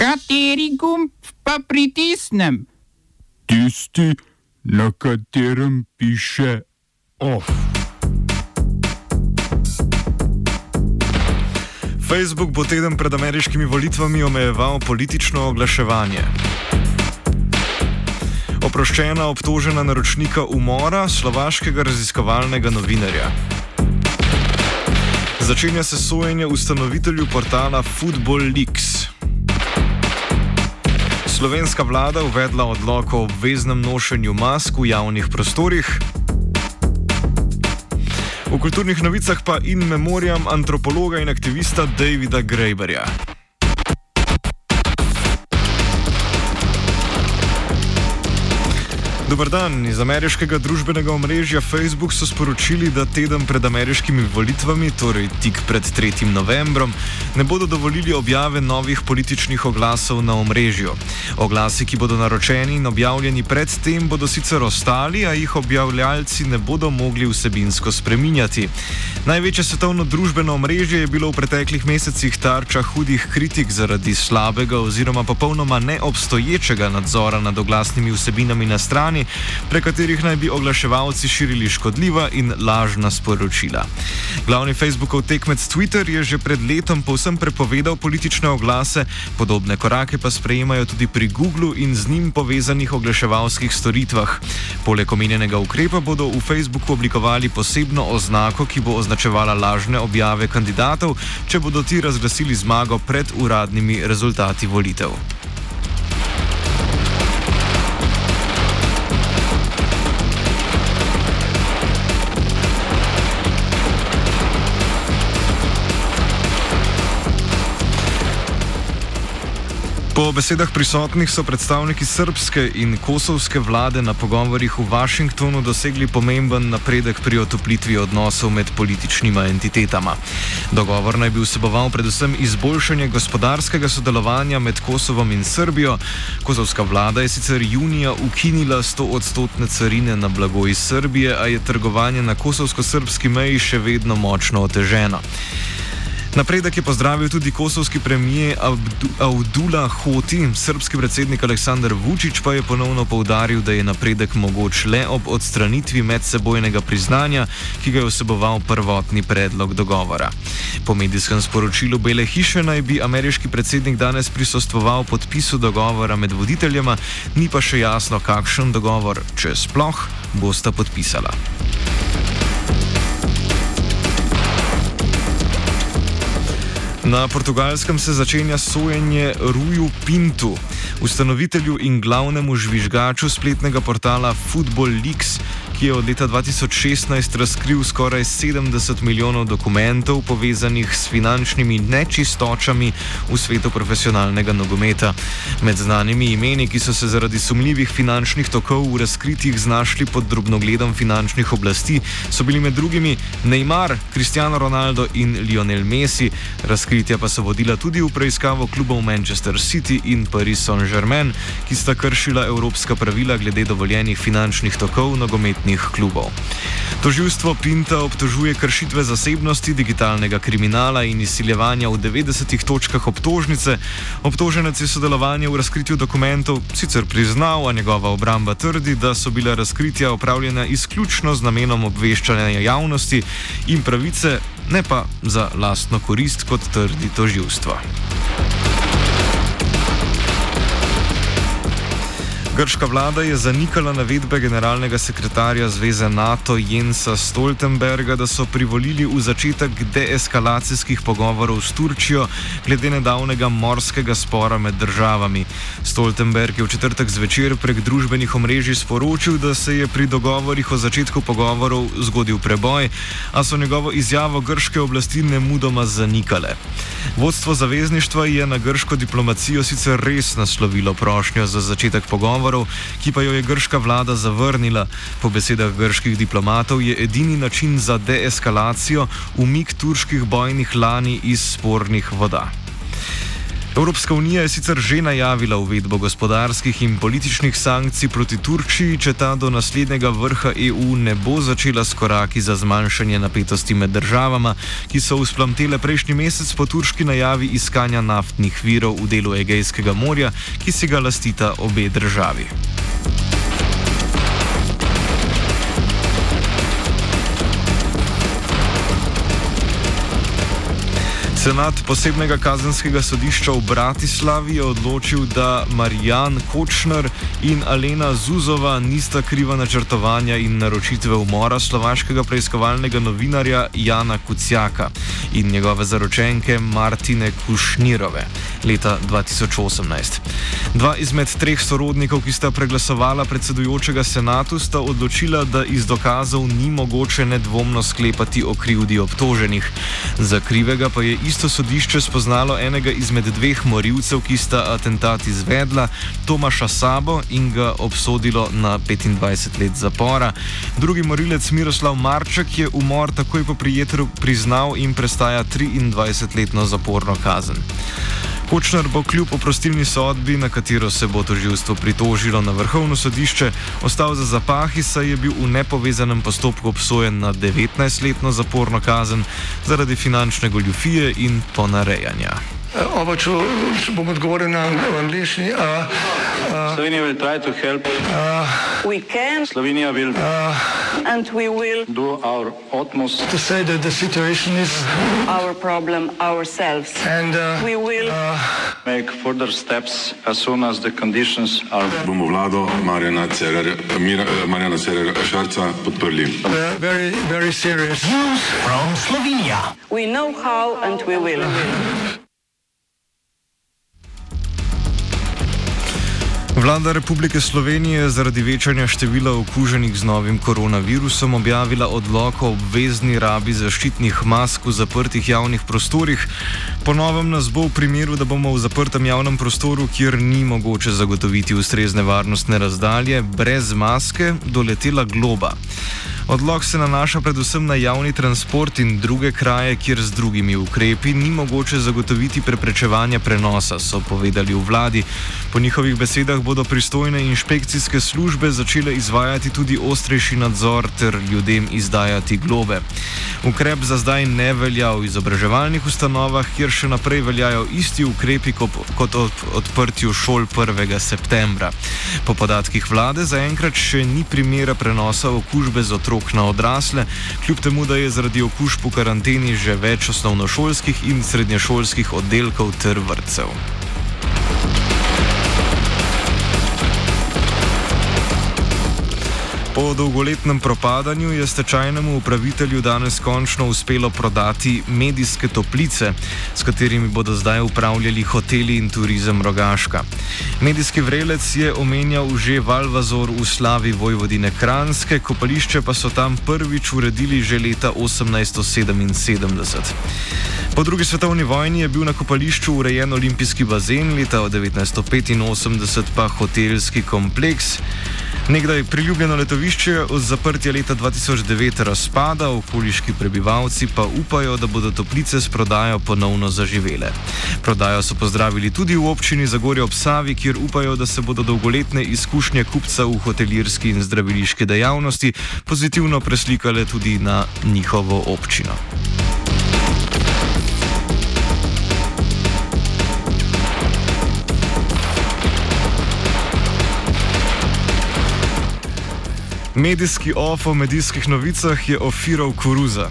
Kateri gumb pa pritisnem? Tisti, na katerem piše OF. Facebook bo teden pred ameriškimi volitvami omejeval politično oglaševanje. Oproščena obtožena naročnika umora slovaškega raziskovalnega novinarja. Začenja se sojenje ustanovitelju portala Football Leaks. Slovenska vlada uvedla odlok o obveznem nošenju mask v javnih prostorih. V kulturnih novicah pa in memoriam antropologa in aktivista Davida Graeberja. Dobar dan. Iz ameriškega družbenega omrežja Facebook so sporočili, da teden pred ameriškimi volitvami, torej tik pred 3. novembrom, ne bodo dovolili objave novih političnih oglasov na omrežju. Oglasi, ki bodo naročeni in objavljeni predtem, bodo sicer ostali, a jih objavljalci ne bodo mogli vsebinsko spreminjati. Največje svetovno družbeno omrežje je bilo v preteklih mesecih tarča hudih kritik zaradi slabega oziroma popolnoma neobstoječega nadzora nad oglasnimi vsebinami na strani strani, prek katerih naj bi oglaševalci širili škodljiva in lažna sporočila. Glavni Facebookov tekmec Twitter je že pred letom povsem prepovedal politične oglase, podobne korake pa sprejemajo tudi pri Googlu in z njim povezanih oglaševalskih storitvah. Poleg omenjenega ukrepa bodo v Facebooku oblikovali posebno oznako, ki bo označevala lažne objave kandidatov, če bodo ti razglasili zmago pred uradnimi rezultati volitev. Po besedah prisotnih so predstavniki srpske in kosovske vlade na pogovorjih v Washingtonu dosegli pomemben napredek pri otoplitvi odnosov med političnima entitetama. Dogovor naj bi vseboval predvsem izboljšanje gospodarskega sodelovanja med Kosovom in Srbijo. Kosovska vlada je sicer junija ukinila 100 odstotne carine na blago iz Srbije, a je trgovanje na kosovsko-srpski meji še vedno močno oteženo. Napredek je pozdravil tudi kosovski premijer Abdullah Hoti, srpski predsednik Aleksandr Vučić pa je ponovno povdaril, da je napredek mogoč le ob odstranitvi medsebojnega priznanja, ki ga je vseboval prvotni predlog dogovora. Po medijskem sporočilu Bele hiše naj bi ameriški predsednik danes prisostoval podpisu dogovora med voditeljema, ni pa še jasno, kakšen dogovor, če sploh, bosta podpisala. Na portugalskem se začenja sojenje Ruju Pintu, ustanovitelju in glavnemu žvižgaču spletnega portala Football Leaks, ki je od leta 2016 razkril skoraj 70 milijonov dokumentov povezanih s finančnimi nečistočami v svetu profesionalnega nogometa. Med znanimi imeni, ki so se zaradi sumljivih finančnih tokov v razkritjih znašli pod drobnogledom finančnih oblasti, so bili med drugimi Neymar, Cristiano Ronaldo in Lionel Messi. Razkritja pa so vodila tudi v preiskavo klubov Manchester City in Paris Saint-Germain, ki sta kršila evropska pravila glede dovoljenih finančnih tokov nogometnih nogometnih klubov. Toživstvo Pinta obtožuje kršitve zasebnosti, digitalnega kriminala in izsiljevanja v 90 točkah obtožnice. Obtoženec je sodelovanje v razkritju dokumentov sicer priznal, a njegova obramba trdi, da so bila razkritja opravljena izključno z namenom obveščanja javnosti in pravice, ne pa za lastno korist, kot trdi toživstvo. Grška vlada je zanikala navedbe generalnega sekretarja Zveze NATO Jensa Stoltenberga, da so privolili v začetek deeskalacijskih pogovorov s Turčijo glede nedavnega morskega spora med državami. Stoltenberg je v četrtek zvečer prek družbenih omrežij sporočil, da se je pri dogovorih o začetku pogovorov zgodil preboj, a so njegovo izjavo grške oblasti nemudoma zanikale. Vodstvo zavezništva je na grško diplomacijo sicer res naslovilo prošnjo za začetek pogovorov, pogovorov, ki pa jo je grška vlada zavrnila. Po besedah grških diplomatov je edini način za deeskalacijo umik turških bojnih lani iz spornih voda. Evropska unija je sicer že najavila uvedbo gospodarskih in političnih sankcij proti Turčiji, če ta do naslednjega vrha EU ne bo začela s koraki za zmanjšanje napetosti med državama, ki so usplamtele prejšnji mesec po turški najavi iskanja naftnih virov v delu Egejskega morja, ki si ga lastita obe državi. Senat posebnega kazenskega sodišča v Bratislavi je odločil, da Marijan Kočner in Alena Zuzova nista kriva načrtovanja in naročitve umora slovaškega preiskovalnega novinarja Jana Kucijaka in njegove zaročenke Martine Kušnirove leta 2018. Dva izmed treh sorodnikov, ki sta preglasovala predsedujočega senatu, sta odločila, da iz dokazov ni mogoče nedvomno sklepati o krivdi obtoženih. Za krivega pa je isto sodišče spoznalo enega izmed dveh morilcev, ki sta atentat izvedla, Tomaša Sabo in ga obsodilo na 25 let zapora. Drugi morilec Miroslav Marček je umor takoj po prijetru priznal in prestaja 23-letno zaporno kazen. Kočner bo kljub oprostilni sodbi, na katero se bo toživstvo pritožilo na vrhovno sodišče, ostal za zapahi, saj je bil v nepovezanem postopku obsojen na 19-letno zaporno kazen zaradi finančne goljufije in ponarejanja. Oba, če, če bom odgovoril na angliški. Slovenija will try to help. We can Slovenija will and we will do our utmost To say that the situation is our problem ourselves. and uh, We will make further steps as soon as the conditions are bomo vlado Marjana Cererja, Mira- eh, Marjana Cererja Šarca podprli. uh, very, very serious. we know how and we will. Vlada Republike Slovenije je zaradi večanja števila okuženih z novim koronavirusom objavila odlok o obvezni rabi zaščitnih mask v zaprtih javnih prostorih. Po novem nas bo v primeru, da bomo v zaprtem javnem prostoru, kjer ni mogoče zagotoviti ustrezne varnostne razdalje, brez maske doletela globa. Odlog se nanaša predvsem na javni transport in druge kraje, kjer z drugimi ukrepi ni mogoče zagotoviti preprečevanja prenosa, so povedali v vladi. Po njihovih besedah bodo pristojne inšpekcijske službe začele izvajati tudi ostrejši nadzor ter ljudem izdajati globe. Ukrep za zdaj ne velja v izobraževalnih ustanovah, kjer še naprej veljajo isti ukrepi kot ob odprtju šol 1. septembra. Po podatkih vlade zaenkrat še ni primera prenosa okužbe z otrok na odrasle, kljub temu, da je zaradi okužb v karanteni že več osnovnošolskih in srednješolskih oddelkov ter vrtcev. Po dolgoletnem propadanju je stečajnemu upravitelju danes končno uspelo prodati medijske toplice, s katerimi bodo zdaj upravljali hoteli in turizem Rogaška. Medijski vrelec je omenjal že Valvazor v slavi Vojvodine Kranske, kopališče pa so tam prvič uredili že leta 1877. Po drugi svetovni vojni je bil na kopališču urejen olimpijski bazen, leta 1985 pa hotelski kompleks. Nekdaj priljubljeno letovišče od zaprtja leta 2009 razpada, okoliški prebivalci pa upajo, da bodo toplice s prodajo ponovno zaživele. Prodajo so pozdravili tudi v občini Zagorje ob Savi, kjer upajo, da se bodo dolgoletne izkušnje kupca v hotelirski in zdraviliški dejavnosti pozitivno preslikale tudi na njihovo občino. Medijski of o medijskih novicah je ofiral koruza.